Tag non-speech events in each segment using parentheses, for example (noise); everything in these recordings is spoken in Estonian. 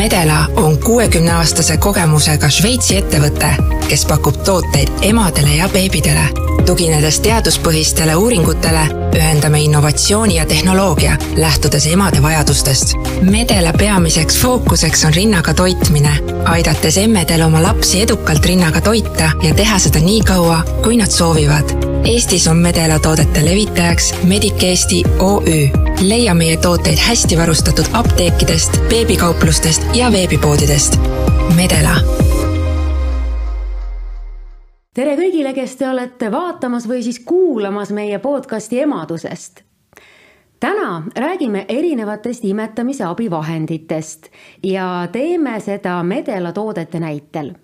Medela on kuuekümneaastase kogemusega Šveitsi ettevõte, kes pakub tooteid emadele ja beebidele. tuginedes teaduspõhistele uuringutele, ühendame innovatsiooni ja tehnoloogia, lähtudes emade vajadustest. Medela peamiseks fookuseks on rinnaga toitmine, aidates emmedel oma lapsi edukalt rinnaga toita ja teha seda nii kaua, kui nad soovivad. Eestis on Medela toodete levitajaks Medic Eesti OÜ. leia meie tooteid hästi varustatud apteekidest, beebikauplustest ja veebipoodidest. Medela tere kõigile, kes te olete vaatamas või siis kuulamas meie podcasti emadusest. täna räägime erinevatest imetamise abivahenditest ja teeme seda Medela toodete näitel.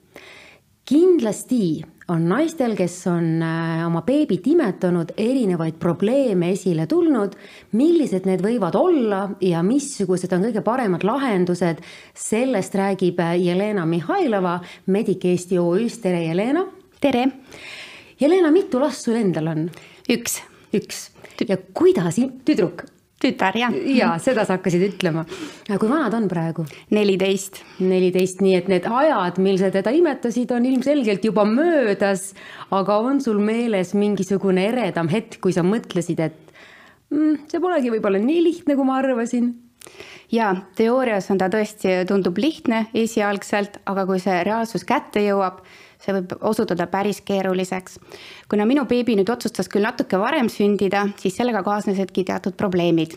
kindlasti on naistel, kes on äh, oma beebit imetanud, erinevaid probleeme esile tulnud. millised need võivad olla ja missugused on kõige paremad lahendused, sellest räägib äh, Jelena Mihhailova Medic Eesti OÜ-st, tere Jelena. tere. Jelena, mitu last sul endal on? üks. üks ja kuidas, tüdruk tütar, jah. ja seda sa hakkasid ütlema. kui vana ta on praegu? neliteist. neliteist, nii et need ajad, mil sa teda imetasid, on ilmselgelt juba möödas. aga on sul meeles mingisugune eredam hetk, kui sa mõtlesid, et mm, see polegi võib-olla nii lihtne, kui ma arvasin? ja teoorias on ta tõesti, tundub lihtne esialgselt, aga kui see reaalsus kätte jõuab see võib osutuda päris keeruliseks. kuna minu beebi nüüd otsustas küll natuke varem sündida, siis sellega kaasnesidki teatud probleemid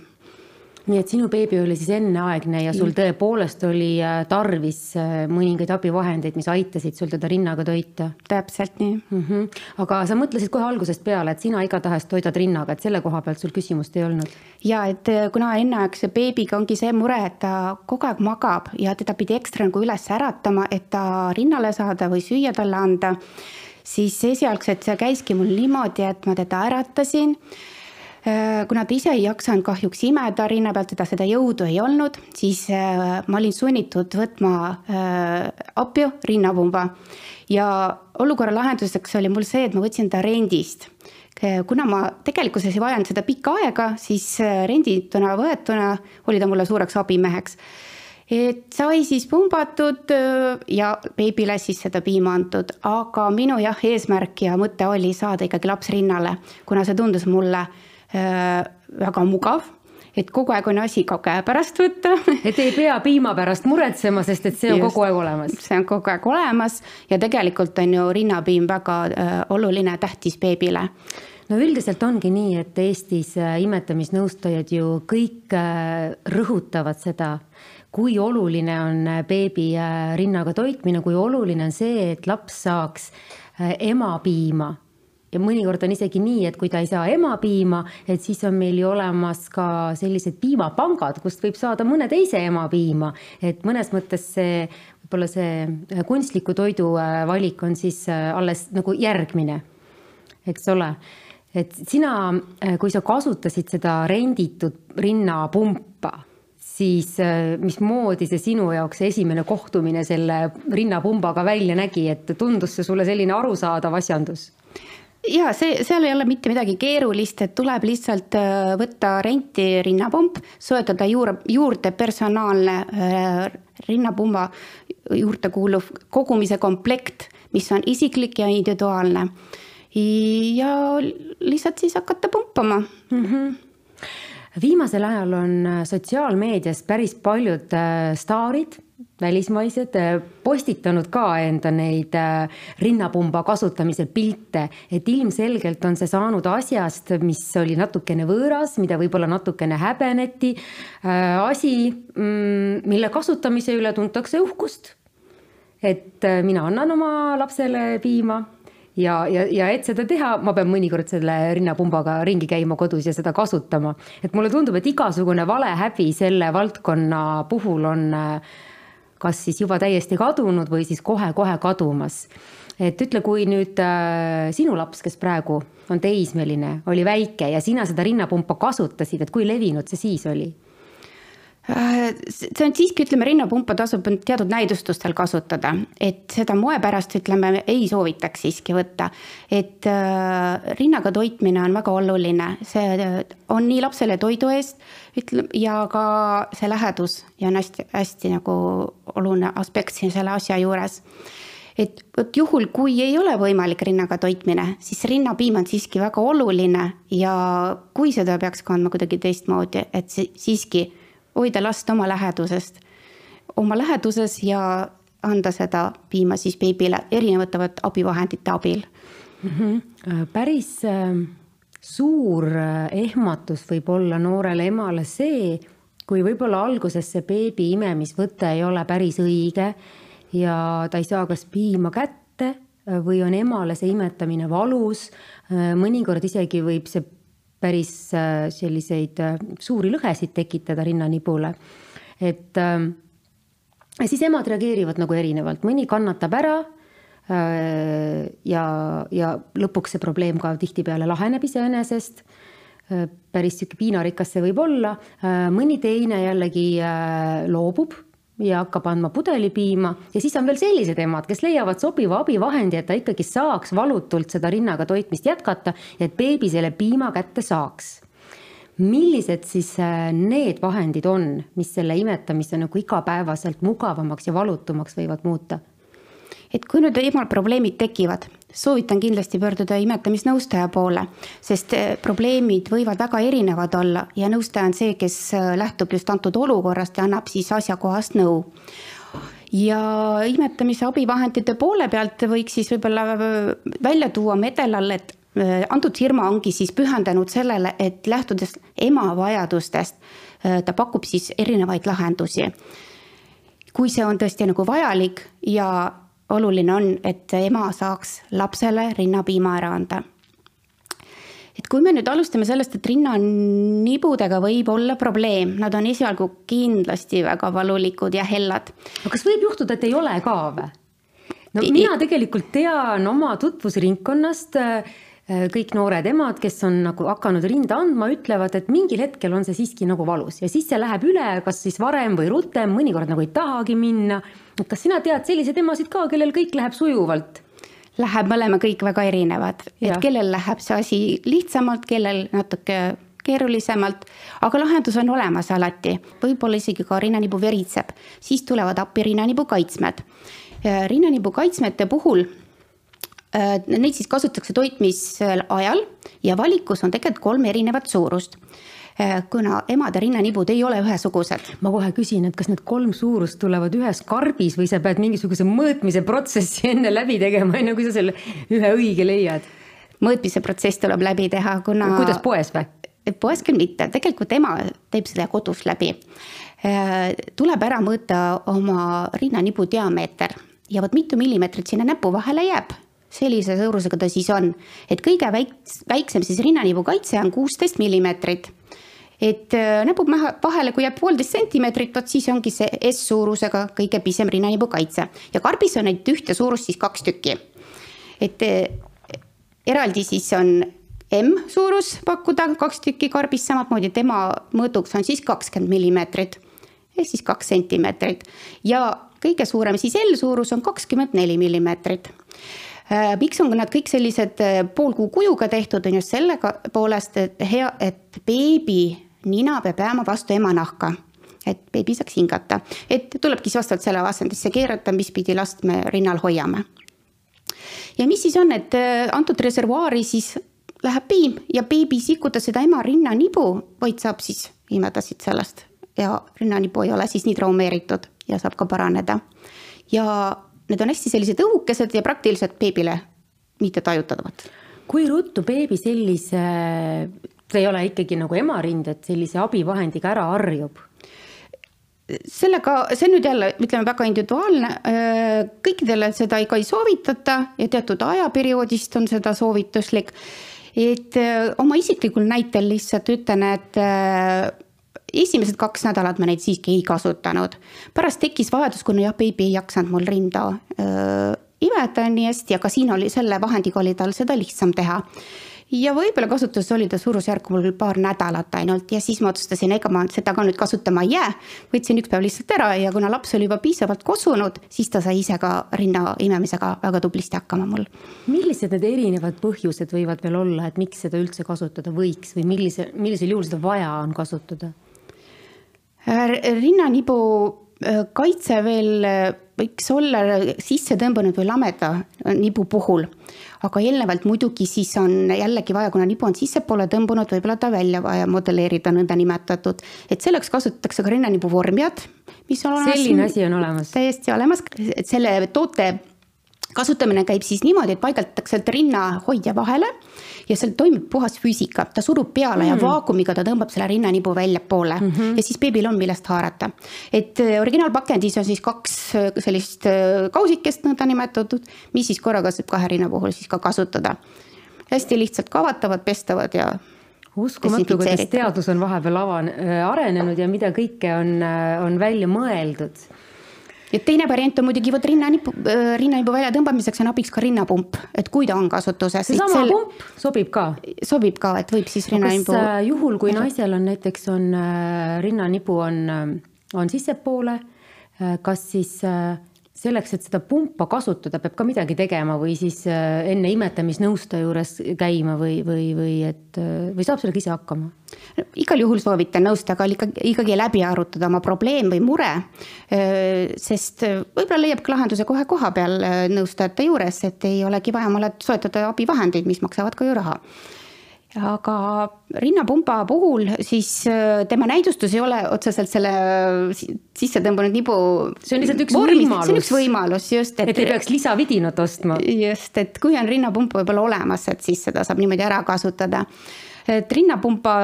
nii et sinu beebi oli siis enneaegne ja sul tõepoolest oli äh, tarvis äh, mõningaid abivahendeid, mis aitasid sul teda rinnaga toita? täpselt nii mm. -hmm. aga sa mõtlesid kohe algusest peale, et sina igatahes toidad rinnaga, et selle koha pealt sul küsimust ei olnud? ja et äh, kuna enneaegse beebiga ongi see mure, et ta kogu aeg magab ja teda pidi ekstra nagu üles äratama, et ta rinnale saada või süüa talle anda, siis esialgselt see käiski mul niimoodi, et ma teda äratasin kuna ta ise ei jaksanud kahjuks imeda rinna pealt, teda seda jõudu ei olnud, siis äh, ma olin sunnitud võtma äh, apju rinnapumba. ja olukorra lahenduseks oli mul see, et ma võtsin ta rendist. kuna ma tegelikkuses ei vajanud seda pikka aega, siis rendituna võetuna oli ta mulle suureks abimeheks et sai siis pumbatud ja beebile siis seda piima antud, aga minu jah, eesmärk ja mõte oli saada ikkagi laps rinnale, kuna see tundus mulle Äh, väga mugav et kogu aeg on asi ka käepärast võtta. (laughs) et ei pea piima pärast muretsema, sest et see on Just, kogu aeg olemas. see on kogu aeg olemas ja tegelikult on ju rinnapiim väga äh, oluline, tähtis beebile no üldiselt ongi nii, et Eestis äh, imetamisnõustajad ju kõik äh, rõhutavad seda, kui oluline on beebi rinnaga toitmine, kui oluline on see, et laps saaks emapiima ja mõnikord on isegi nii, et kui ta ei saa emapiima, et siis on meil ju olemas ka sellised piimapangad, kust võib saada mõne teise emapiima. et mõnes mõttes see, võib-olla see kunstliku toidu äh, valik on siis äh, alles nagu järgmine, eks ole. et sina, äh, kui sa kasutasid seda renditud rinnapumpa, siis mismoodi see sinu jaoks esimene kohtumine selle rinnapumbaga välja nägi, et tundus see sulle selline arusaadav asjandus? Ja see, seal ei ole mitte midagi keerulist, et tuleb lihtsalt äh, võtta renti rinnapump, soetada juurde, juurde personaalne äh, rinnapumba juurde kuuluv kogumise komplekt, mis on isiklik ja individuaalne. ja lihtsalt siis hakata pumpama mm. -hmm viimasel ajal on sotsiaalmeedias päris paljud äh, staarid välismaised äh, postitanud ka enda neid äh, rinnapumba kasutamisel pilte, et ilmselgelt on see saanud asjast, mis oli natukene võõras, mida võib-olla natukene häbeneti. Äh, asi, mm, mille kasutamise üle tuntakse uhkust. et mina annan oma lapsele piima ja, ja, ja et seda teha, ma pean mõnikord selle rinnapumbaga ringi käima kodus ja seda kasutama. et mulle tundub, et igasugune valehäbi selle valdkonna puhul on äh, kas siis juba täiesti kadunud või siis kohe-kohe kadumas. et ütle, kui nüüd äh, sinu laps, kes praegu on teismeline, oli väike ja sina seda rinnapumpa kasutasid, et kui levinud see siis oli? Äh, see on siiski, ütleme, rinnapumpa tasub teatud näidustustel kasutada, et seda moe pärast, ütleme, ei soovitaks siiski võtta. et äh, rinnaga toitmine on väga oluline, see äh, on nii lapsele toidu eest, ütleme, ja ka see lähedus ja on hästi, hästi nagu oluline aspekt siin selle asja juures. Et vot juhul, kui ei ole võimalik rinnaga toitmine, siis rinnapiim on siiski väga oluline ja kui seda peaks kandma kuidagi teistmoodi, et siiski hoida last oma lähedusest, oma läheduses ja anda seda piima siis beebile erinevate abivahendite abil mm. -hmm. päris äh, suur äh, ehmatus võib olla noorele emale see, kui võib-olla alguses see beebi imemisvõte ei ole päris õige ja ta ei saa kas piima kätte või on emale see imetamine valus. mõnikord isegi võib see päris äh, selliseid äh, suuri lõhesid tekitada rinnanibule. et äh, siis emad reageerivad nagu erinevalt, mõni kannatab ära ja, ja lõpuks see probleem ka tihtipeale laheneb iseenesest. päris sihuke piinarikas see võib olla, mõni teine jällegi loobub ja hakkab andma pudelipiima ja siis on veel sellised emad, kes leiavad sobiva abivahendi, et ta ikkagi saaks valutult seda rinnaga toitmist jätkata ja et beebi selle piima kätte saaks. millised siis äh, need vahendid on, mis selle imetamise nagu igapäevaselt mugavamaks ja valutumaks võivad muuta? Et kui nüüd emal probleemid tekivad, soovitan kindlasti pöörduda imetamisnõustaja poole, sest eh, probleemid võivad väga erinevad olla ja nõustaja on see, kes eh, lähtub just antud olukorrast ja annab siis asjakohast nõu ja imetamise abivahendite poole pealt võiks siis võib-olla eh, välja tuua Medelal, et antud firma ongi siis pühendunud sellele, et lähtudes ema vajadustest, ta pakub siis erinevaid lahendusi. kui see on tõesti nagu vajalik ja oluline on, et ema saaks lapsele rinnapiima ära anda. et kui me nüüd alustame sellest, et rinnanibudega võib olla probleem, nad on esialgu kindlasti väga valulikud ja hellad. aga kas võib juhtuda, et ei ole ka või? no mina tegelikult tean oma tutvusringkonnast äh, kõik noored emad, kes on nagu hakanud rinda andma, ütlevad, et mingil hetkel on see siiski nagu valus. Ja siis see läheb üle, kas siis varem või rutem, mõnikord nagu ei tahagi minna. Kas sina tead selliseid emasid ka, kellel kõik läheb sujuvalt? Läheb, me oleme kõik väga erinevad, et kellel läheb see asi lihtsamalt, kellel natuke keerulisemalt, aga lahendus on olemas alati, võib-olla isegi ka rinnanibu veritseb, siis tulevad appi rinnanibu kaitsmed. rinnanibu kaitsmete puhul äh, Neid siis kasutatakse toitmisel ajal ja valikus on tegelikult kolm erinevat suurust Eh, kuna emade rinnanibud ei ole ühesugused. ma kohe küsin, et kas need kolm suurust tulevad ühes karbis või sa pead mingisuguse mõõtmise protsessi enne läbi tegema, enne kui sa selle ühe õige leiad? mõõtmise protsess tuleb läbi teha, kuna. kuidas poes või? poes küll mitte, tegelikult ema teeb selle kodus läbi. Eh, tuleb ära mõõta oma rinnanibu diameeter ja vot mitu millimeetrit sinna näpu vahele jääb sellise suurusega ta siis on, et kõige väiks-, väiksem siis rinnanibu kaitse on kuusteist millimeetrit. Et äh, näpud vahele, kui jääb poolteist sentimeetrit, vot siis ongi see S-suurusega kõige pisem rinnanibu kaitse. Ja karbis on neid ühte suurust siis kaks tükki. et äh, eraldi siis on M suurus pakkuda kaks tükki karbis, samamoodi tema mõõduks on siis kakskümmend millimeetrit. Ehk siis kaks sentimeetrit. Ja kõige suurem siis L suurus on kakskümmend neli millimeetrit miks on nad kõik sellised poolkuu kujuga tehtud, on just selle poolest, et hea, et beebi nina peab jääma vastu ema nahka et beebi saaks hingata, et tulebki siis vastavalt selle asendisse keerata, mis pidi last me rinnal hoiame. ja mis siis on, et äh, antud reservuaari siis läheb piim ja beebi sikutab seda ema rinnanibu, vaid saab siis imeda siit sellest ja rinnanibu ei ole siis nii traumeeritud ja saab ka paraneda. ja need on hästi sellised õhukesed ja praktiliselt beebile mitte tajutavad. kui ruttu beebi sellise see ei ole ikkagi nagu emarind, et sellise abivahendiga ära harjub? sellega, see on nüüd jälle, ütleme väga individuaalne, kõikidele seda ka ei soovitata ja teatud ajaperioodist on seda soovituslik. et oma isiklikul näitel lihtsalt ütlen, et esimesed kaks nädalat ma neid siiski ei kasutanud. pärast tekkis vajadus, kuna jah, beebi ei jaksanud mul rinda öö, imeda nii hästi, aga siin oli selle vahendiga oli tal seda lihtsam teha ja võib-olla kasutuses oli ta suurusjärk mul paar nädalat ainult ja siis ma otsustasin, ega ma seda ka nüüd kasutama ei jää. võtsin üks päev lihtsalt ära ja kuna laps oli juba piisavalt kosunud, siis ta sai ise ka rinna imemisega väga tublisti hakkama mul. millised need erinevad põhjused võivad veel olla, et miks seda üldse kasutada võiks või millise, millisel juhul seda vaja on kasutada? Rinnanibu kaitse veel võiks olla sisse tõmbunud või lameda nibu puhul. aga eelnevalt muidugi siis on jällegi vaja, kuna nibu on sissepoole tõmbunud, võib-olla ta välja vaja modelleerida nõndanimetatud. et selleks kasutatakse ka rinnanibu vormijad, mis on selline asi on olemas? täiesti olemas, et selle toote kasutamine käib siis niimoodi, et paigaldatakse rinnahoidja vahele ja seal toimib puhas füüsika, ta surub peale mm. ja vaakumiga ta tõmbab selle rinnanibu väljapoole mm -hmm. ja siis beebil on, millest haarata. et äh, originaalpakendis on siis kaks äh, sellist äh, kausikest nõndanimetatud, mis siis korraga saab kahe rinna puhul siis ka kasutada. hästi lihtsalt kavatavad, pestavad ja uskumatu, kuidas teadus on vahepeal avan-, arenenud ja mida kõike on, on välja mõeldud ja teine variant on muidugi vot rinnanipu, äh, rinnanipu väljatõmbamiseks on abiks ka rinnapump, et kui ta on kasutuses. seesama sel... pump sobib ka? sobib ka, et võib siis rinnanipu. äh, juhul, kui naisel on näiteks on äh, rinnanipu on, on sissepoole, kas siis selleks, et seda pumpa kasutada, peab ka midagi tegema või siis äh, enne imetamisnõustaja juures käima või, või, või et või saab sellega ise hakkama? igal juhul soovitan nõustajaga ikkagi, ikkagi läbi arutada oma probleem või mure. Äh, sest võib-olla leiab ka lahenduse kohe koha peal äh, nõustajate juures, et ei olegi vaja omale soetada abivahendeid, mis maksavad ka ju raha aga rinnapumba puhul siis äh, tema näidustus ei ole otseselt selle sisse tõmbunud nibu. see on lihtsalt üks vormis, võimalus. see on üks võimalus just, et. ei peaks lisavidinat ostma. just, et kui on rinnapump võib-olla olemas, et siis seda saab niimoodi ära kasutada. et rinnapumba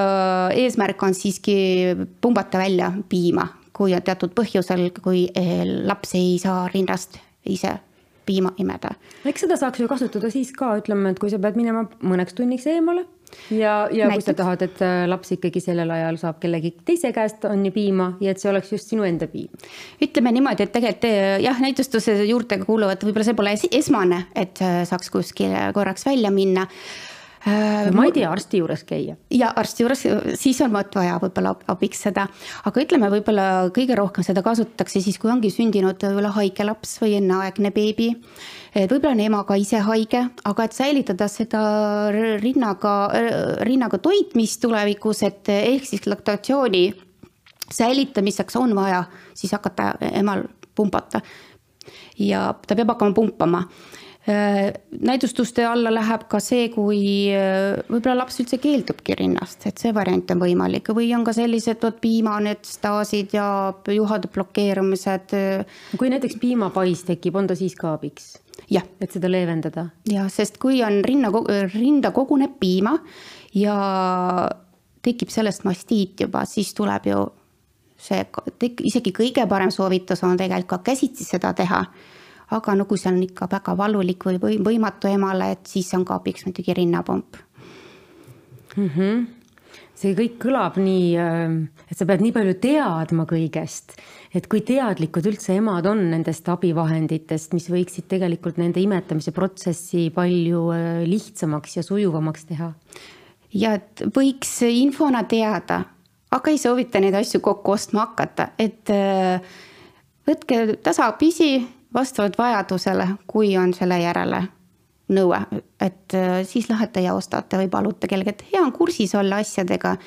eesmärk on siiski pumbata välja piima, kui on teatud põhjusel, kui laps ei saa rinnast ise piima imeda. eks seda saaks ju kasutada siis ka, ütleme, et kui sa pead minema mõneks tunniks eemale ja, ja Näiteks. kui sa tahad, et äh, laps ikkagi sellel ajal saab kellegi teise käest onni piima ja et see oleks just sinu enda piim. ütleme niimoodi, et tegelikult äh, jah, näitustuse juurde kuuluvad, võib-olla see pole esmane, et äh, saaks kuskile korraks välja minna ma ei tea, arsti juures käia. ja arsti juures, siis on vot vaja võib-olla abiks seda, aga ütleme, võib-olla kõige rohkem seda kasutatakse siis, kui ongi sündinud võib-olla haige laps või enneaegne beebi et võib-olla on ema ka ise haige, aga et säilitada seda rinnaga, rinnaga toitmist tulevikus, et ehk siis laktatsiooni säilitamiseks on vaja siis hakata emal pumbata. ja ta peab hakkama pumpama näidustuste alla läheb ka see, kui võib-olla laps üldse keeldubki rinnast, et see variant on võimalik või on ka sellised vot piimaned, staasid ja juhade blokeerumised. kui näiteks piimapais tekib, on ta siis ka abiks? Et seda leevendada. jah, sest kui on rinna, rinda koguneb piima ja tekib sellest mastiit juba, siis tuleb ju see, isegi kõige parem soovitus on tegelikult ka käsitsi seda teha. aga no kui see on ikka väga valulik või, või võimatu emale, et siis on ka abiks muidugi rinnapomp mm. -hmm see kõik kõlab nii, äh, et sa pead nii palju teadma kõigest, et kui teadlikud üldse emad on nendest abivahenditest, mis võiksid tegelikult nende imetamise protsessi palju äh, lihtsamaks ja sujuvamaks teha? ja et võiks infona teada, aga ei soovita neid asju kokku ostma hakata, et äh, võtke tasapisi vastavalt vajadusele, kui on selle järele nõue, et siis lähete ja ostate või palute kellegi, et hea on kursis olla asjadega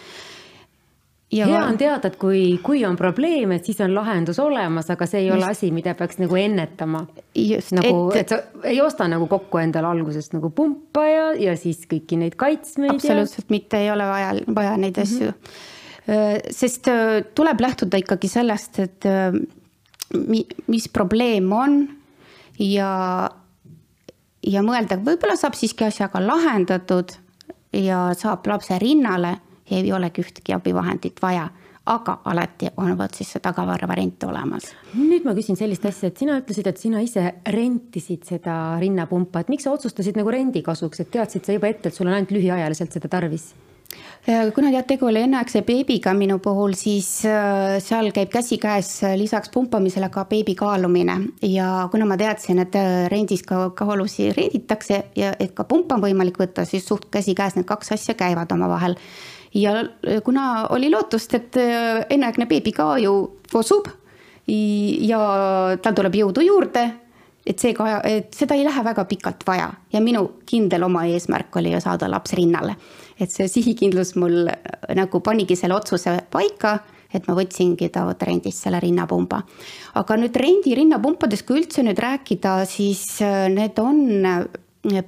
ja hea on teada, et kui, kui on probleem, et siis on lahendus olemas, aga see ei just. ole asi, mida peaks nagu ennetama. nagu, et, sa ei osta nagu kokku endale algusest nagu pumpa ja, ja siis kõiki neid kaitsmeid. absoluutselt ja... mitte, ei ole vaja, vaja neid mm -hmm. asju. sest tuleb lähtuda ikkagi sellest, et mis probleem on ja, ja mõelda, võib-olla saab siiski asjaga lahendatud ja saab lapse rinnale ei olegi ühtegi abivahendit vaja aga alati on vot siis see tagavarvariant olemas. nüüd ma küsin sellist asja, et sina ütlesid, et sina ise rentisid seda rinnapumpa, et miks sa otsustasid nagu rendi kasuks, et teadsid sa juba ette, et sul on ainult lühiajaliselt seda tarvis? Kuna tead, tegu oli enneaegse beebiga minu puhul, siis äh, seal käib käsikäes lisaks pumpamisele ka beebi kaalumine. Ja kuna ma teadsin, et äh, rendis ka kaalusi renditakse ja et ka pumpa on võimalik võtta, siis suht käsikäes need kaks asja käivad omavahel. Ja äh, kuna oli lootust, et äh, enneaegne beebi ka ju kosub ja tal tuleb jõudu juurde, et seega, et seda ei lähe väga pikalt vaja ja minu kindel oma eesmärk oli ju saada laps rinnale. et see sihikindlus mul äh, nagu panigi selle otsuse paika et ma võtsingi ta vot rendist selle rinnapumba. aga nüüd rendi rinnapumpadest, kui üldse nüüd rääkida, siis äh, need on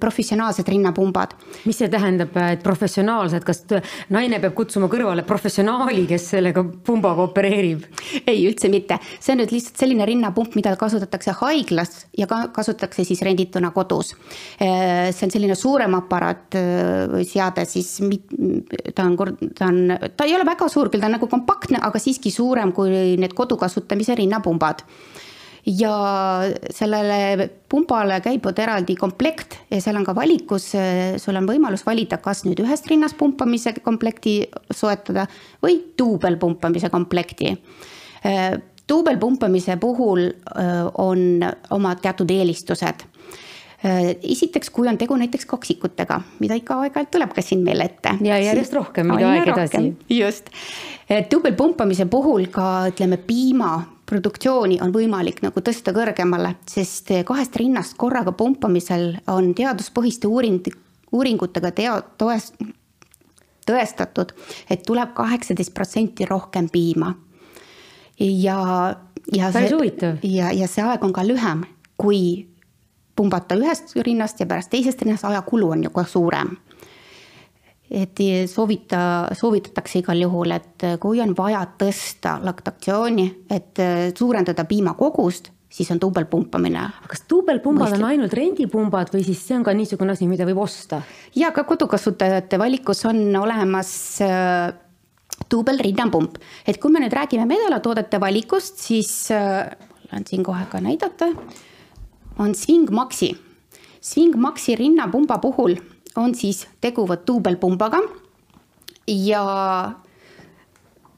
professionaalsed rinnapumbad. mis see tähendab, et professionaalsed, kas naine peab kutsuma kõrvale professionaali, kes sellega pumbaga opereerib? ei, üldse mitte, see on nüüd lihtsalt selline rinnapump, mida kasutatakse haiglas ja ka kasutatakse siis rendituna kodus. see on selline suurem aparaat või seade siis, ta on, ta on, ta ei ole väga suur küll, ta on nagu kompaktne, aga siiski suurem kui need kodukasutamise rinnapumbad ja sellele pumbale käib vot eraldi komplekt ja seal on ka valikus, sul on võimalus valida, kas nüüd ühest rinnast pumpamise komplekti soetada või duubelpumpamise komplekti. duubelpumpamise puhul on omad teatud eelistused esiteks, kui on tegu näiteks kaksikutega, mida ikka aeg-ajalt tuleb ka siin meil ette. ja järjest rohkem, mida aeg edasi. just, duubelpumpamise puhul ka ütleme piima produktsiooni on võimalik nagu tõsta kõrgemale, sest kahest rinnast korraga pumpamisel on teaduspõhiste uuring, uuringutega teo-, toes-, tõestatud, et tuleb kaheksateist protsenti rohkem piima. ja, ja päris huvitav. ja, ja see aeg on ka lühem, kui pumbata ühest rinnast ja pärast teisest rinnast, ajakulu on ju ka suurem et soovita, soovitatakse igal juhul, et kui on vaja tõsta laktatsiooni, et suurendada piimakogust, siis on duubelpumpamine. kas duubelpumbad on ainult rendipumbad või siis see on ka niisugune asi, mida võib osta? ja ka kodukasutajate valikus on olemas äh, duubelrinnapump, et kui me nüüd räägime medalatoodete valikust, siis äh, lähen siin kohe ka näidata, on Swing Maxi. Swing Maxi rinnapumba puhul on siis tegu vot duubelpumbaga ja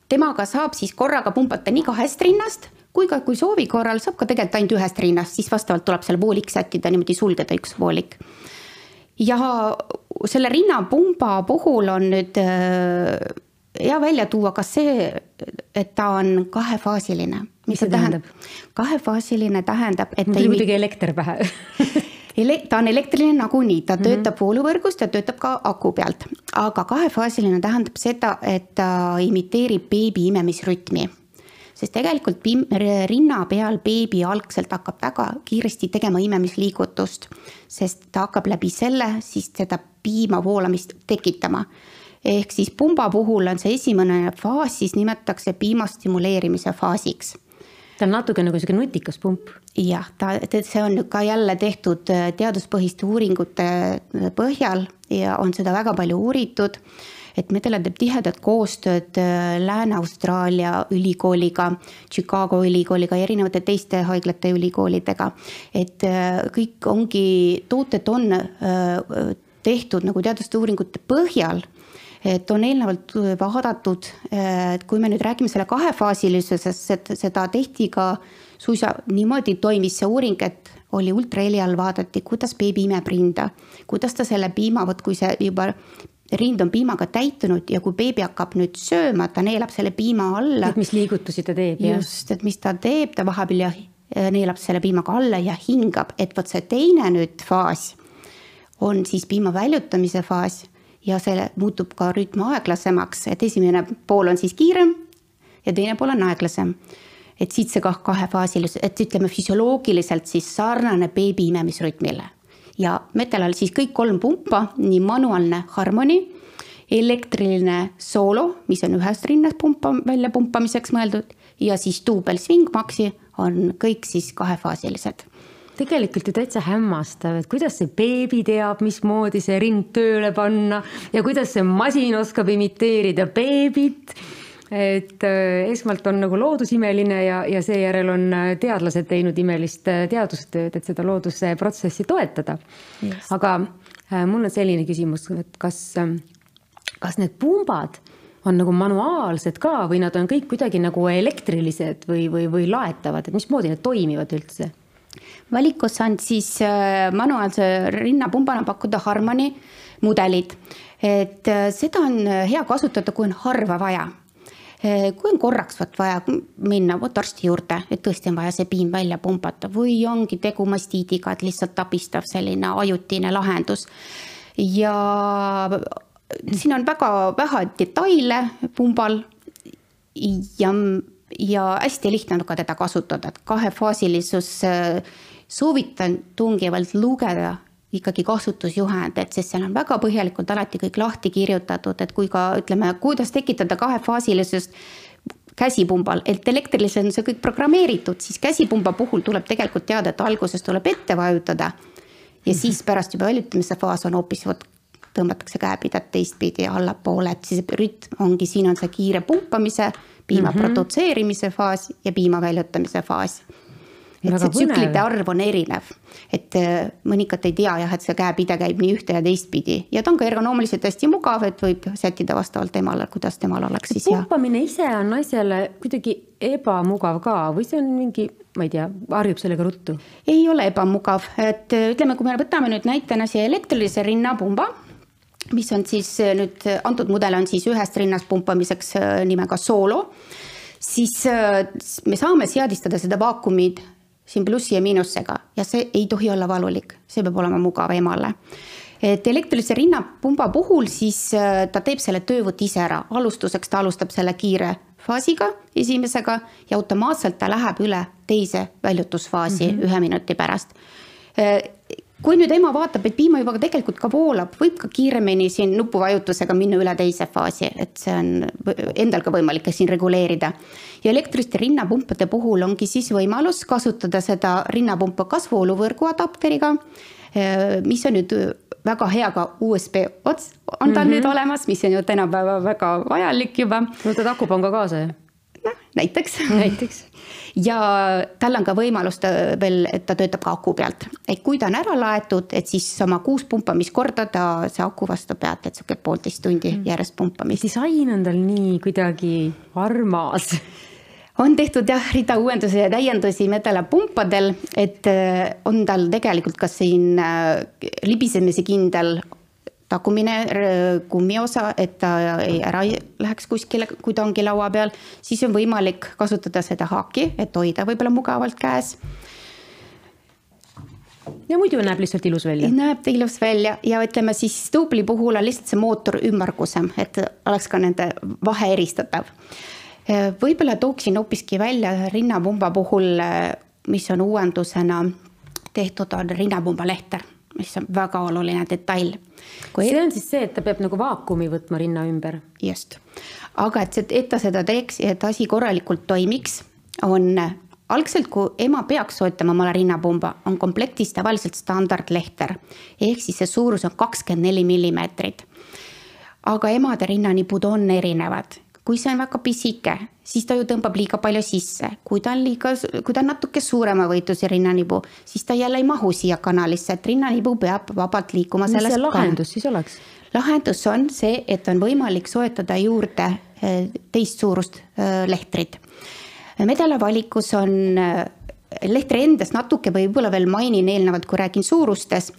temaga saab siis korraga pumbata nii kahest rinnast kui ka, kui soovi korral saab ka tegelikult ainult ühest rinnast, siis vastavalt tuleb seal voolik sättida, niimoodi sulgeda üks voolik. ja selle rinnapumba puhul on nüüd äh, hea välja tuua ka see, et ta on kahefaasiline. mis see tähendab? kahefaasiline tähendab, et mul tuli muidugi elekter pähe (laughs) ele-, ta on elektriline nagunii, ta mm -hmm. töötab vooluvõrgus, ta töötab ka aku pealt. aga kahefaasiline tähendab seda, et ta imiteerib beebi imemisrütmi. sest tegelikult rinna peal beebi algselt hakkab väga kiiresti tegema imemisliigutust, sest ta hakkab läbi selle siis seda piima voolamist tekitama ehk siis pumba puhul on see esimene faas, siis nimetatakse piima stimuleerimise faasiks ta on natuke nagu sihuke nutikas pump. jah, ta, see on ka jälle tehtud äh, teaduspõhiste uuringute äh, põhjal ja on seda väga palju uuritud. et Medela teeb tihedat koostööd äh, Lääne-Austraalia ülikooliga, Chicago ülikooliga ja erinevate teiste haiglate ülikoolidega. et kõik ongi, tooted on tehtud nagu teaduste uuringute põhjal et on eelnevalt vaadatud, et kui me nüüd räägime selle kahefaasilisusest, seda tehti ka suisa niimoodi toimis see uuring, et oli ultraheli all vaadati, kuidas beebi imeb rinda, kuidas ta selle piima, vot kui see juba rind on piimaga täitunud ja kui beebi hakkab nüüd sööma, ta neelab selle piima alla. et mis liigutusi ta teeb. just, et mis ta teeb, ta vahepeal ja neelab selle piimaga alla ja hingab, et vot see teine nüüd faas on siis piima väljutamise faas ja see muutub ka rütm aeglasemaks, et esimene pool on siis kiirem ja teine pool on aeglasem. et siit see kah kahefaasilisus, et ütleme füsioloogiliselt siis sarnane beebi imemisrütmile. ja metalal siis kõik kolm pumpa, nii manuaalne harmoni, elektriline soolo, mis on ühest rinnast pumpa, väljapumpamiseks mõeldud ja siis duubel swing maxi on kõik siis kahefaasilised tegelikult ju täitsa hämmastav, et kuidas see beebi teab, mismoodi see rind tööle panna ja kuidas see masin oskab imiteerida beebit et äh, esmalt on nagu loodus imeline ja, ja seejärel on äh, teadlased teinud imelist äh, teadustööd, et seda looduse protsessi toetada. aga mul on selline küsimus, et kas, kas need pumbad on nagu manuaalsed ka või nad on kõik kuidagi nagu elektrilised või, või, või laetavad, et mismoodi need toimivad üldse? Valikus on siis äh, manuaalse rinnapumbana pakkuda Harmoni mudelid. et äh, seda on äh, hea kasutada, kui on harva vaja. kui on korraks vot vaja minna vot arsti juurde, et tõesti on vaja see piim välja pumbata või ongi tegu mastiidiga, et lihtsalt abistav selline ajutine lahendus. ja siin on väga vähe detaile pumbal ja, ja hästi lihtne on ka teda kasutada, et kahefaasilisus soovitan tungivalt lugeda ikkagi kasutusjuhend, et sest seal on väga põhjalikult alati kõik lahti kirjutatud, et kui ka ütleme, kuidas tekitada kahefaasilisust käsipumbal, et elektrilisel on see kõik programmeeritud, siis käsipumba puhul tuleb tegelikult teada, et alguses tuleb ette vajutada. ja siis mhm. pärast juba välitamise faas on hoopis vot tõmmatakse käepidet teistpidi allapoole, et siis rütm ongi, siin on see kiire pumpamise, piima mm -hmm. produtseerimise faas ja piima väljutamise faas et see tsüklite arv on erinev, et äh, mõnikord ei tea jah, et see käepide käib nii ühte ja teistpidi ja ta on ka ergonoomiliselt hästi mugav, et võib sättida vastavalt temale, kuidas temal oleks siis. pumpamine ise on naisele kuidagi ebamugav ka või see on mingi, ma ei tea, harjub sellega ruttu? ei ole ebamugav, et äh, ütleme, kui me võtame nüüd näitena siia elektrilise rinnapumba mis on siis äh, nüüd antud mudel on siis ühest rinnast pumpamiseks nimega Solo, siis me saame seadistada seda vaakumit siin plussi ja miinusega ja see ei tohi olla valulik, see peab olema mugav emale et elektrilise rinnapumba puhul siis äh, ta teeb selle töövõtt ise ära, alustuseks ta alustab selle kiire faasiga, esimesega ja automaatselt ta läheb üle teise väljutusfaasi mm -hmm. ühe minuti pärast. Kui nüüd ema vaatab, et piima juba tegelikult ka voolab, võib ka kiiremini siin nupuvajutusega minna üle teise faasi, et see on endal ka võimalik siin reguleerida. ja elektriliste rinnapumpade puhul ongi siis võimalus kasutada seda rinnapumpa kasvuoluvõrgu adapteriga, mis on nüüd väga hea ka USB ots on tal mm -hmm. nüüd olemas, mis on ju tänapäeval väga vajalik juba. võtad akupanga kaasa ju? Noh, näiteks. näiteks ja tal on ka võimalus ta veel, et ta töötab ka aku pealt, et kui ta on ära laetud, et siis oma kuus pumpamiskorda ta, see aku vastu pealt, et sihuke poolteist tundi mm. järjest pumpamist. disain on tal nii kuidagi armas on tehtud jah, rida uuendusi ja täiendusi medalapumpadel, et äh, on tal tegelikult ka siin äh, libisemise kindel tagumine kummiosa, et ta ei ära ei läheks kuskile, kui ta ongi laua peal, siis on võimalik kasutada seda haaki, et hoida võib-olla mugavalt käes ja muidu näeb lihtsalt ilus välja. näeb ta ilus välja ja ütleme siis duubli puhul on lihtsalt see mootor ümmargusem, et oleks ka nende vahe eristatav. võib-olla tooksin hoopiski välja rinnapumba puhul, mis on uuendusena tehtud, on rinnapumba lehter mis on väga oluline detail. kui see on siis see, et ta peab nagu vaakumi võtma rinna ümber? just, aga et, et ta seda teeks ja et asi korralikult toimiks, on algselt, kui ema peaks soetama omale rinnapumba, on komplektis tavaliselt standardlehter ehk siis see suurus on kakskümmend neli millimeetrit. aga emade rinnanipud on erinevad kui see on väga pisike, siis ta ju tõmbab liiga palju sisse, kui ta on liiga, kui ta on natuke suurema võitluse rinnanibu, siis ta jälle ei mahu siia kanalisse, et rinnanibu peab vabalt liikuma. mis see lahendus siis oleks? lahendus on see, et on võimalik soetada juurde eh, teist suurust eh, lehtrit. medala valikus on eh, lehtri endas natuke võib-olla veel mainin eelnevalt, kui räägin suurustes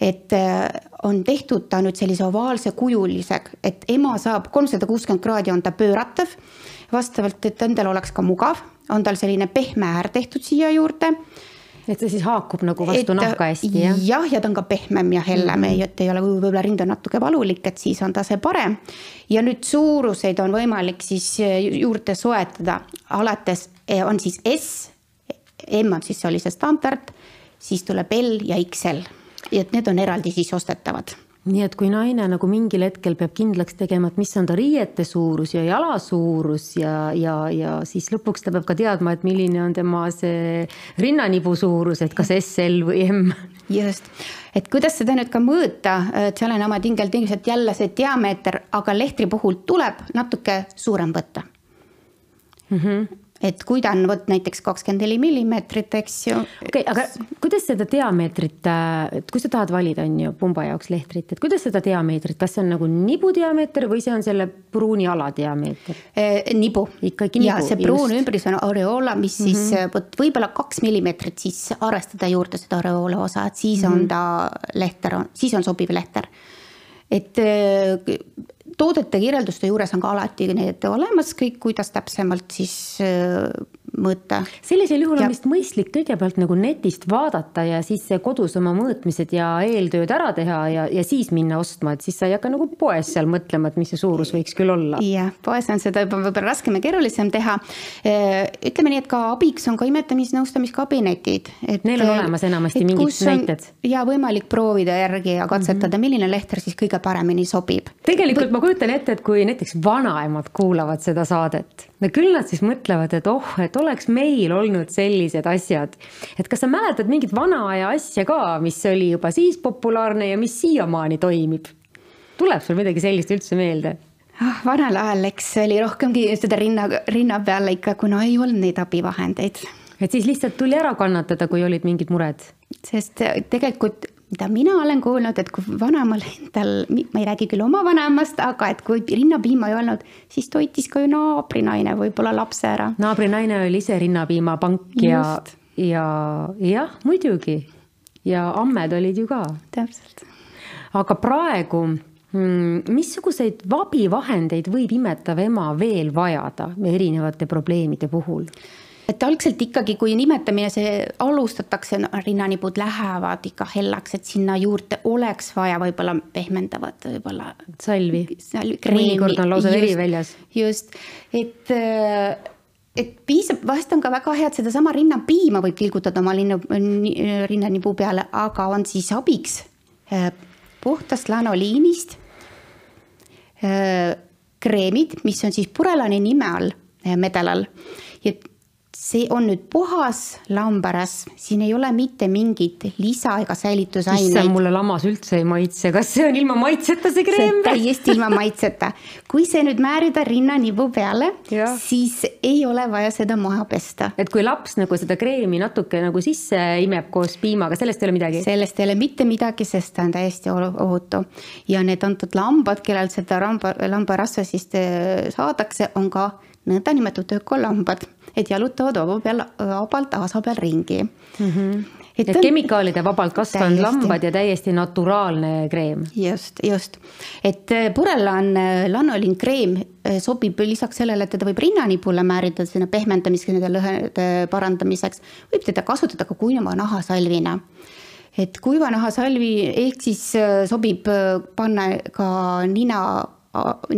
et äh, on tehtud ta nüüd sellise ovaalse kujulisega, et ema saab kolmsada kuuskümmend kraadi on ta pööratav. vastavalt, et endal oleks ka mugav, on tal selline pehme äär tehtud siia juurde et see siis haakub nagu vastu et, nahka hästi, jah? jah, ja ta on ka pehmem ja hellem mm, -hmm. et ei ole võib-olla rind on natuke valulik, et siis on ta see parem. ja nüüd suuruseid on võimalik siis juurde soetada, alates on siis S, M on siis sellise standard, siis tuleb L ja XL ja et need on eraldi siis ostetavad nii et kui naine nagu mingil hetkel peab kindlaks tegema, et mis on ta riiete suurus ja jala suurus ja, ja, ja siis lõpuks ta peab ka teadma, et milline on tema see rinnanibu suurus, et kas SL või M. just, et kuidas seda nüüd ka mõõta, et seal on oma tingeltingimused jälle see diameeter, aga lehtri puhul tuleb natuke suurem võtta mm. -hmm et kui ta on vot näiteks kakskümmend neli millimeetrit, eks ju. okei okay,, aga kuidas seda diameetrit, et kui sa tahad valida, on ju, pumba jaoks lehtrit, et kuidas seda diameetrit, kas see on nagu nibu diameeter või see on selle pruuni ala diameeter eh,? nibu. ikkagi nibu. ja see pruun ümbrus on areoola, mis mm -hmm. siis mhm. vot võib-olla kaks millimeetrit siis arvestada juurde seda areoola osa, et siis mm -hmm. on ta lehter, siis on sobiv lehter. et toodete kirjelduste juures on ka alati need olemas kõik, kuidas täpsemalt siis äh, mõõta. sellisel juhul ja. on vist mõistlik kõigepealt nagu netist vaadata ja siis kodus oma mõõtmised ja eeltööd ära teha ja, ja siis minna ostma, et siis sa ei hakka nagu poes seal mõtlema, et mis see suurus võiks küll olla. jah, poes on seda juba võib-olla raskem ja keerulisem teha. ütleme nii, et ka abiks on ka imetamisnõustamiskabinetid. Neil on olemas enamasti mingid näited. ja võimalik proovida järgi ja katsetada mm, -hmm. milline lehter siis kõige paremini sobib. tegelikult ma kujutan ette, et kui näiteks vanaemad kuulavad seda saadet, no küll nad siis mõtlevad, et oh, et oleks meil olnud sellised asjad. et kas sa mäletad mingit vana aja asja ka, mis oli juba siis populaarne ja mis siiamaani toimib? tuleb sul midagi sellist üldse meelde? ah, vanal ajal, eks oli rohkemgi seda rinna, rinna peal ikka, kuna ei olnud neid abivahendeid. et siis lihtsalt tuli ära kannatada, kui olid mingid mured? sest tegelikult mida mina olen kuulnud, et kui vanaemal endal, ma ei räägi küll oma vanaemast, aga et kui rinnapiima ei olnud, siis toitis ka ju naabrinaine võib-olla lapse ära. naabrinaine oli ise rinnapiimapank ja, ja jah, muidugi. ja ammed olid ju ka. täpselt. aga praegu mm, missuguseid abivahendeid võib imetav ema veel vajada erinevate probleemide puhul? Et algselt ikkagi, kui nimetamine, see alustatakse no,, rinnanipud lähevad ikka hellaks, et sinna juurde oleks vaja võib-olla pehmendavat võib-olla. salvi. mõnikord on lausa veri väljas. just, et et piisab, vahest on ka väga hea, et sedasama rinnapiima võib tilgutada oma linnu, rinnanipuu peale, aga on siis abiks äh, puhtast lanoliinist äh, kreemid, mis on siis purelani nime all äh, medalal ja see on nüüd puhas lambarasv, siin ei ole mitte mingit lisa ega säilitusaineid. issand, mulle lammas üldse ei maitse, kas see on ilma maitseta see kreem? täiesti ilma maitseta. kui see nüüd määrida rinnanibu peale, siis ei ole vaja seda maha pesta. et kui laps nagu seda kreemi natuke nagu sisse imeb koos piimaga, sellest ei ole midagi? sellest ei ole mitte midagi, sest ta on täiesti ohutu. ja need antud lambad, kellel seda lamba, lambarasva siis äh, saadakse, on ka nõndanimetatud ökolambad et jalutavad vaba peal, vabalt aasa peal ringi mm. -hmm. et, et kemikaalide vabalt kasvanud lambad ja täiesti naturaalne kreem. just, just, et äh, purellan lanolin kreem äh, sobib lisaks sellele, et teda võib rinnanipule määrida sinna pehmendamiseks, nende lõhede parandamiseks, võib teda kasutada ka kuiva nahasalvina et kuiva nahasalvi ehk siis äh, sobib panna ka nina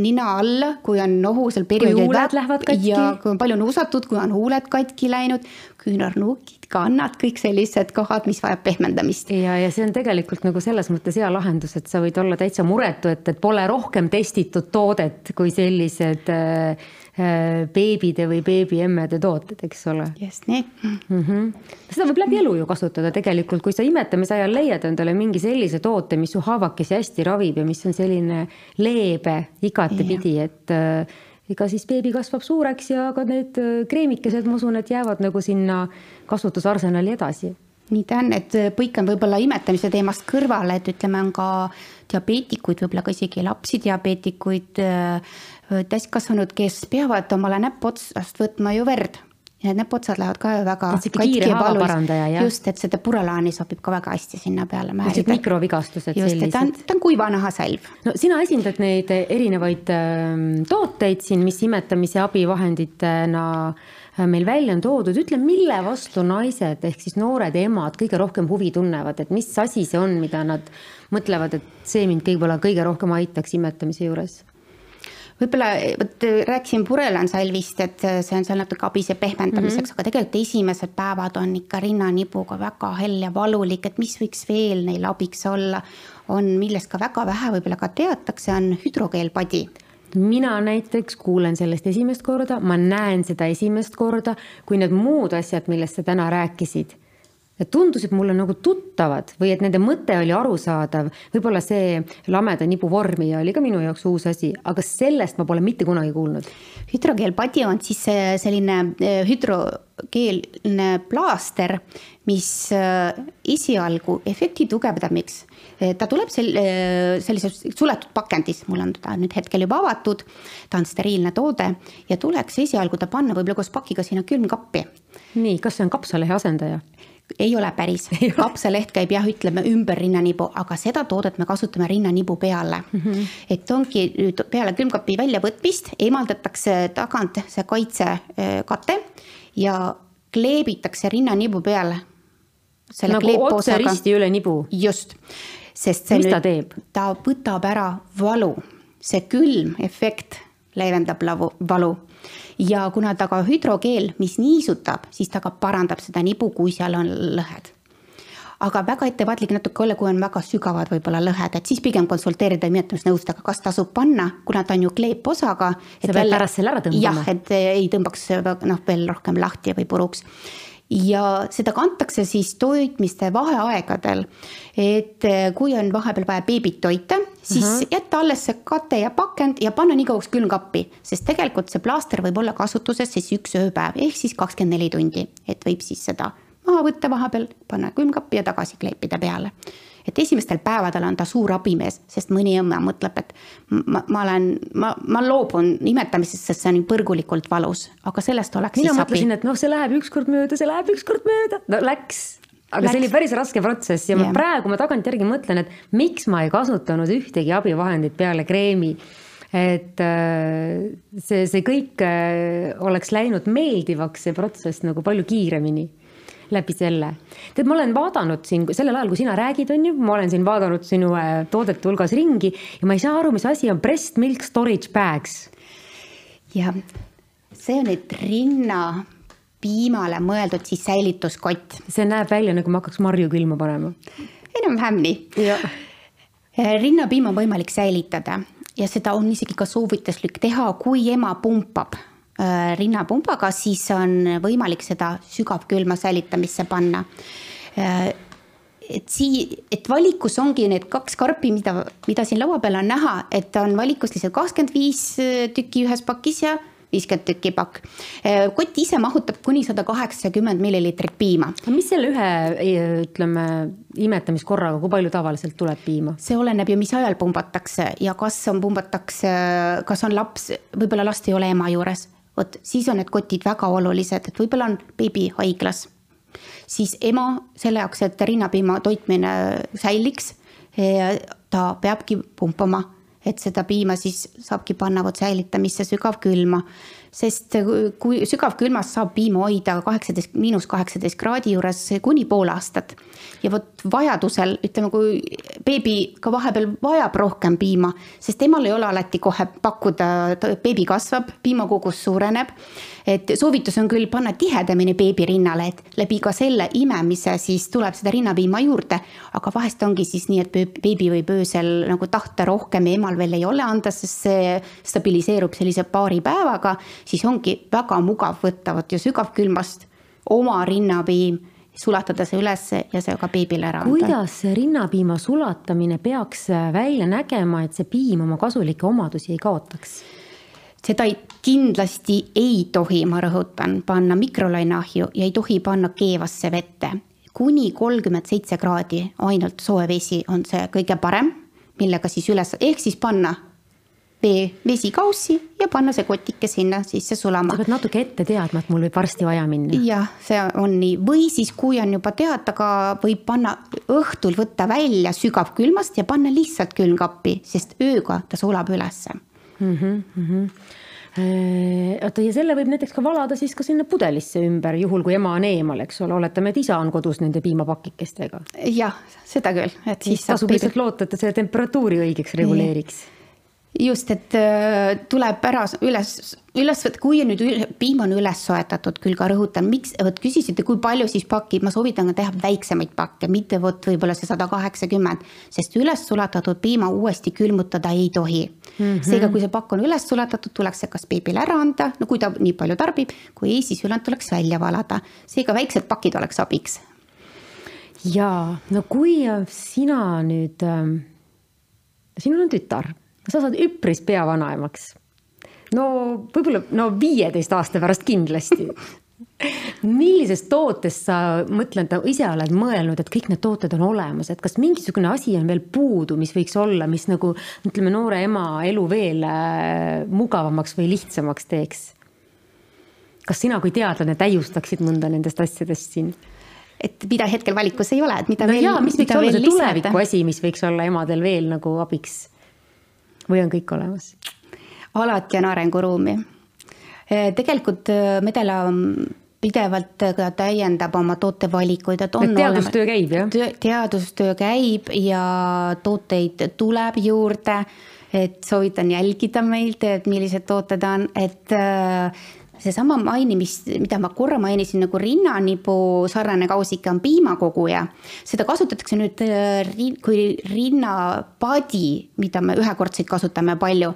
nina alla, kui on nohusel perioodil. kui huuled lähevad katki. ja kui on palju nuusatud, kui on huuled katki läinud, küünarnukid, kannad, kõik sellised kohad, mis vajab pehmendamist. ja, ja see on tegelikult nagu selles mõttes hea lahendus, et sa võid olla täitsa muretu, et, et pole rohkem testitud toodet kui sellised äh, Äh, beebide või beebiemmede tooted, eks ole. just nii mm. -hmm. seda võib läbi elu ju kasutada tegelikult, kui sa imetamise ajal leiad endale mingi sellise toote, mis su haavakesi hästi ravib ja mis on selline leebe igatepidi, et äh, ega siis beebi kasvab suureks ja ka need äh, kreemikesed, ma usun, et jäävad nagu sinna kasutusarsenali edasi. Nii ta on, et põikan võib-olla imetamise teemast kõrvale, et ütleme, on ka diabeetikuid, võib-olla ka isegi lapsi diabeetikuid, täiskasvanud, kes peavad omale näpuotsast võtma ju verd ja need näpuotsad lähevad ka väga ja valus. just, et seda purelaani sobib ka väga hästi sinna peale määrida. mikrovigastused just, sellised. ta on, ta on kuiva nahasalv. no sina esindad neid erinevaid ähm, tooteid siin, mis imetamise abivahenditena äh, meil välja on toodud, ütle, mille vastu naised ehk siis noored emad kõige rohkem huvi tunnevad, et mis asi see on, mida nad mõtlevad, et see mind võib-olla kõige rohkem aitaks imetamise juures võib-olla vot rääkisin purelansalvist, et see on seal natuke abise pehmendamiseks mm, -hmm. aga tegelikult esimesed päevad on ikka rinnanibuga väga hell ja valulik, et mis võiks veel neil abiks olla. on, millest ka väga vähe võib-olla ka teatakse, on hüdrogeelpadi mina näiteks kuulen sellest esimest korda, ma näen seda esimest korda, kui need muud asjad, millest sa täna rääkisid Need tundusid mulle nagu tuttavad või et nende mõte oli arusaadav. võib-olla see lameda nibu vormija oli ka minu jaoks uus asi, aga sellest ma pole mitte kunagi kuulnud. hüdrogeelpadi on siis selline eh, hüdrogeelne plaaster, mis eh, esialgu efekti tugevdamiseks, eh, ta tuleb sel-, sellises suletud pakendis, mul on teda nüüd hetkel juba avatud, ta on steriilne toode ja tuleks esialgu ta panna võib-olla koos pakiga sinna külmkappi. nii, kas see on kapsalehe asendaja? Ei ole päris, kapsaleht käib jah, ütleme ümber rinnanibu, aga seda toodet me kasutame rinnanibu peale mm. -hmm. et ongi nüüd peale külmkapi väljavõtmist eemaldatakse tagant see kaitsekate ja kleebitakse rinnanibu peale. nagu otse risti üle nibu. just, sest see mis nüüd, ta teeb? ta võtab ära valu, see külm efekt leevendab lavu, valu ja kuna ta ka hüdrogeel, mis niisutab, siis ta ka parandab seda nibu, kui seal on lõhed aga väga ettevaatlik natuke olla, kui on väga sügavad võib-olla lõhed, et siis pigem konsulteerida imetamisnõustajaga, kas tasub panna, kuna ta on ju kleeposaga. sa pead pärast selle ära tõmbama. jah, et ei tõmbaks noh, veel rohkem lahti või puruks ja seda kantakse siis toitmiste vaheaegadel. et eh, kui on vahepeal vaja beebit toita, siis uh mhm. -huh. jätta alles see kate ja pakend ja panna nii kauaks külmkappi, sest tegelikult see plaaster võib olla kasutuses siis üks ööpäev ehk siis kakskümmend neli tundi, et võib siis seda maha võtta vahepeal, panna külmkappi ja tagasi kleepida peale et esimestel päevadel on ta suur abimees, sest mõni emme mõtleb, et ma, ma olen, ma, ma loobun imetamisest, sest see on põrgulikult valus, aga sellest oleks mina mõtlesin, et noh, see läheb ükskord mööda, see läheb ükskord mööda, no läks aga Läks. see oli päris raske protsess ja yeah. ma praegu ma tagantjärgi mõtlen, et miks ma ei kasutanud ühtegi abivahendit peale kreemi. et äh, see, see kõik äh, oleks läinud meeldivaks, see protsess nagu palju kiiremini läbi selle. tead, ma olen vaadanud siin sellel ajal, kui sina räägid, on ju, ma olen siin vaadanud sinu äh, toodete hulgas ringi ja ma ei saa aru, mis asi on breast milk storage bags. jah, see on nüüd rinna piimale mõeldud siis säilituskott. see näeb välja nagu ma hakkaks marju külma panema. enam-vähem nii. Äh, rinnapiima on võimalik säilitada ja seda on isegi ka soovituslik teha, kui ema pumpab rinnapumbaga, siis on võimalik seda sügavkülma säilitamisse panna. Äh, et sii-, et valikus ongi need kaks karpi, mida, mida siin laua peal on näha, et on valikus lihtsalt kakskümmend viis tükki ühes pakis ja viiskümmend tükki pakk. Äh, kott ise mahutab kuni sada kaheksakümmend milliliitrit piima. mis selle ühe, ütleme, imetamiskorraga, kui palju tavaliselt tuleb piima? see oleneb ju, mis ajal pumbatakse ja kas on, pumbatakse, kas on laps, võib-olla last ei ole ema juures vot siis on need kotid väga olulised, et võib-olla on beebi haiglas. siis ema selle jaoks, et rinnapiima toitmine säiliks, ta peabki pumpama, et seda piima siis saabki panna vot säilitamisse sügavkülma sest kui sügavkülmas saab piima hoida kaheksateist, miinus kaheksateist kraadi juures kuni pool aastat. ja vot vajadusel, ütleme, kui beebi ka vahepeal vajab rohkem piima, sest temal ei ole alati kohe pakkuda, beebi kasvab, piimakogus suureneb. et soovitus on küll panna tihedamini beebi rinnale, et läbi ka selle imemise siis tuleb seda rinnapiima juurde. aga vahest ongi siis nii, et beebi võib öösel nagu tahta rohkem ja emal veel ei ole anda, sest see stabiliseerub sellise paari päevaga siis ongi väga mugav võtta vot ju sügavkülmast oma rinnapiim, sulatada see ülesse ja see ka beebile ära anda. kuidas see rinnapiima sulatamine peaks välja nägema, et see piim oma kasulikke omadusi ei kaotaks? seda ei, kindlasti ei tohi, ma rõhutan, panna mikrolaineahju ja ei tohi panna keevasse vette. kuni kolmkümmend seitse kraadi ainult soe vesi on see kõige parem, millega siis üles, ehk siis panna vee, vesikaussi ja panna see kotike sinna sisse sulama. sa pead natuke ette teadma, et mul võib varsti vaja minna. jah, see on nii, või siis, kui on juba teada, ka võib panna õhtul võtta välja sügavkülmast ja panna lihtsalt külmkappi, sest ööga ta sulab ülesse mm. -hmm, mm -hmm oota, ja selle võib näiteks ka valada siis ka sinna pudelisse ümber, juhul kui ema on eemal, eks ole, oletame, et isa on kodus nende piimapakikestega. jah, seda küll, et siis. tasub lihtsalt loota, et ta selle temperatuuri õigeks reguleeriks just, et äh, tuleb ära üles, üles võtta, kui nüüd piim on üles soetatud, küll ka rõhutan, miks, vot küsisite, kui palju siis pakki, ma soovitan ka teha väiksemaid pakke, mitte vot võib-olla see sada kaheksakümmend, sest üles sulatatud piima uuesti külmutada ei tohi mm. -hmm. seega, kui see pakk on üles sulatatud, tuleks see kas beebile ära anda, no kui ta nii palju tarbib, kui ei, siis ülejäänud tuleks välja valada, seega väiksed pakid oleks abiks. ja no kui sina nüüd äh,, sinul on tütar sa saad üpris pea vanaemaks. no võib-olla, no viieteist aasta pärast kindlasti (laughs) millisest tootest sa, mõtlen, ise oled mõelnud, et kõik need tooted on olemas, et kas mingisugune asi on veel puudu, mis võiks olla, mis nagu ütleme, noore ema elu veel äh, mugavamaks või lihtsamaks teeks? kas sina kui teadlane täiustaksid mõnda nendest asjadest siin? et mida hetkel valikus ei ole, et mida no veel. mis võiks olla see tuleviku asi, mis võiks olla emadel veel nagu abiks? Või on kõik olemas? alati on arenguruumi. tegelikult Medela pidevalt ka täiendab oma tootevalikuid, et on. teadustöö käib jah? teadustöö käib ja tooteid tuleb juurde et soovitan jälgida meilt, et millised tooted on, et seesama mainimist, mida ma korra mainisin nagu rinnanibu sarnane kausike on piimakoguja. seda kasutatakse nüüd äh, kui rinnapadi, mida me ühekordseid kasutame palju.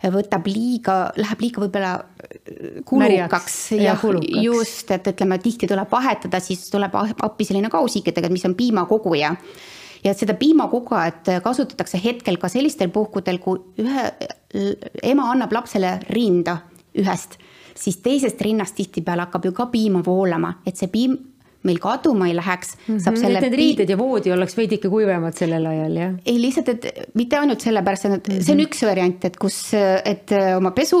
võtab liiga, läheb liiga võib-olla äh, kulukaks. jah, just, et ütleme, tihti tuleb vahetada, siis tuleb appi selline kausike tegelikult, mis on piimakoguja ja seda piimakogajat kasutatakse hetkel ka sellistel puhkudel, kui ühe ema annab lapsele rinda ühest, siis teisest rinnast tihtipeale hakkab ju ka piima voolama, et see piim meil kaduma ei läheks mm. -hmm. saab selle. need riided ja voodi oleks veidike kuivemad sellel ajal, jah? ei, lihtsalt, et mitte ainult sellepärast, et mm -hmm. see on üks variant, et kus, et oma pesu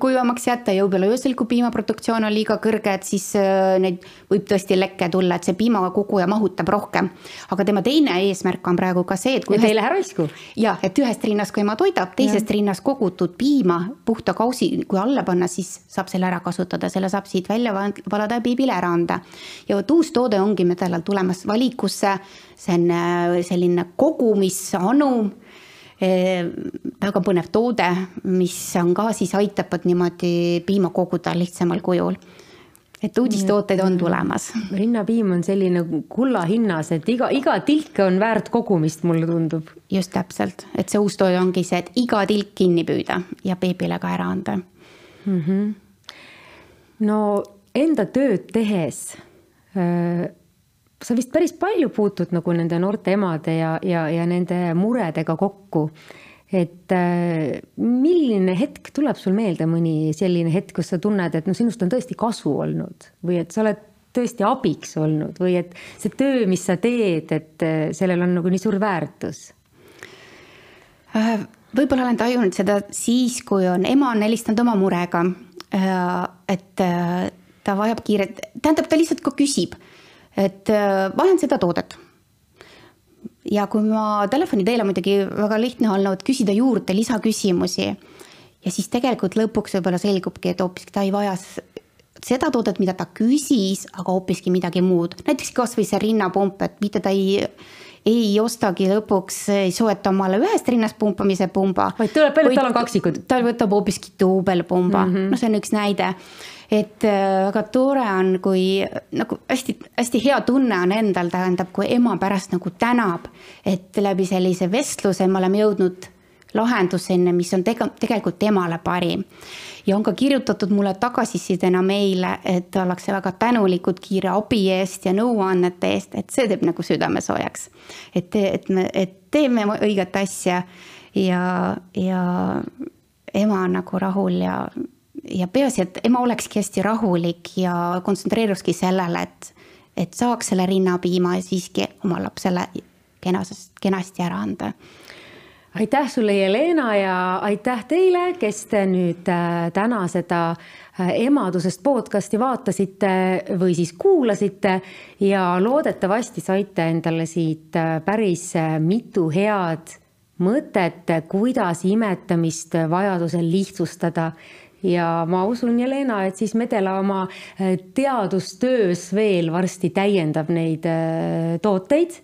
kuivamaks jätta ja võib-olla öösel, kui piimaproduktsioon on liiga kõrge, et siis äh, neid võib tõesti lekke tulla, et see piimakoguja mahutab rohkem. aga tema teine eesmärk on praegu ka see, et kui. et ühest... ei lähe raisku. jah, et ühest rinnast, kui ema toidab, teisest ja. rinnast kogutud piima puhta kausi, kui alla panna, siis saab selle ära kasutada, selle saab siit välja valada ja beebile ära anda. ja vot uus toode ongi medalal tulemas valikusse. see on äh, selline kogumisanum äh, väga põnev toode, mis on ka siis aitab niimoodi piima koguda lihtsamal kujul et uudistooteid on tulemas. rinnapiim on selline kulla hinnas, et iga, iga tilk on väärt kogumist, mulle tundub. just täpselt, et see uus toode ongi see, et iga tilk kinni püüda ja beebile ka ära anda mm. -hmm. no enda tööd tehes sa vist päris palju puutud nagu nende noorte emade ja, ja, ja nende muredega kokku. et äh, milline hetk tuleb sul meelde, mõni selline hetk, kus sa tunned, et noh, sinust on tõesti kasu olnud või et sa oled tõesti abiks olnud või et see töö, mis sa teed, et äh, sellel on nagu nii suur väärtus? võib-olla olen tajunud seda siis, kui on ema on helistanud oma murega. et ta vajab kiiret, tähendab, ta lihtsalt ka küsib, et äh, vajan seda toodet. ja kui ma telefoni teel on muidugi väga lihtne olnud küsida juurde lisaküsimusi ja siis tegelikult lõpuks võib-olla selgubki, et hoopiski ta ei vaja seda toodet, mida ta küsis, aga hoopiski midagi muud, näiteks kasvõi see rinnapump, et mitte ta ei ei ostagi lõpuks, ei soeta omale ühest rinnast pumpamise pumba. vaid tuleb välja, et tal on kaksikud. ta võtab hoopiski duubelpumba mm, -hmm. noh, see on üks näide et äh, väga tore on, kui nagu hästi-hästi hea tunne on endal, tähendab, kui ema pärast nagu tänab, et läbi sellise vestluse me oleme jõudnud lahenduseni, mis on tege-, tegelikult temale parim. ja on ka kirjutatud mulle tagasisidena meile, et ollakse väga tänulikud kiire abi eest ja nõuannete eest, et see teeb nagu südame soojaks. et, et me, et teeme õiget asja ja, ja ema on nagu rahul ja ja peaasi, et ema olekski hästi rahulik ja kontsentreerukski sellele, et, et saaks selle rinnapiima siiski oma lapsele kenasest, kenasti ära anda. Aitäh sulle, Jelena ja aitäh teile, kes te nüüd äh, täna seda äh, emadusest podcast'i vaatasite või siis kuulasite ja loodetavasti saite endale siit äh, päris mitu head mõtet, kuidas imetamist vajadusel lihtsustada ja ma usun, Jelena, et siis Medela oma äh, teadustöös veel varsti täiendab neid äh, tooteid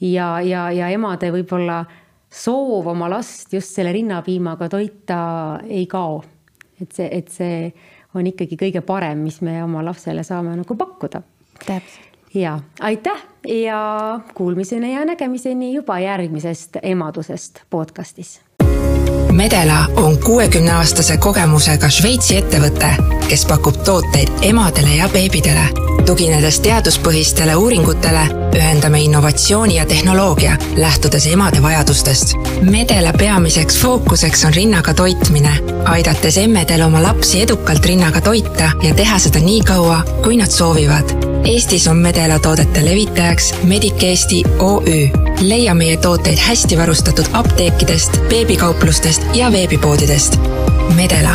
ja, ja, ja emade võib-olla soov oma last just selle rinnapiimaga toita ei kao. et see, et see on ikkagi kõige parem, mis me oma lapsele saame nagu pakkuda. täpselt. ja aitäh ja kuulmiseni ja nägemiseni juba järgmisest emadusest podcastis Medela on kuuekümneaastase kogemusega Šveitsi ettevõte, kes pakub tooteid emadele ja beebidele. tuginedes teaduspõhistele uuringutele, ühendame innovatsiooni ja tehnoloogia, lähtudes emade vajadustest. Medela peamiseks fookuseks on rinnaga toitmine, aidates emmedel oma lapsi edukalt rinnaga toita ja teha seda nii kaua, kui nad soovivad. Eestis on Medela toodete levitajaks Medic Eesti OÜ leia meie tooteid hästi varustatud apteekidest, beebikauplustest ja veebipoodidest. Medela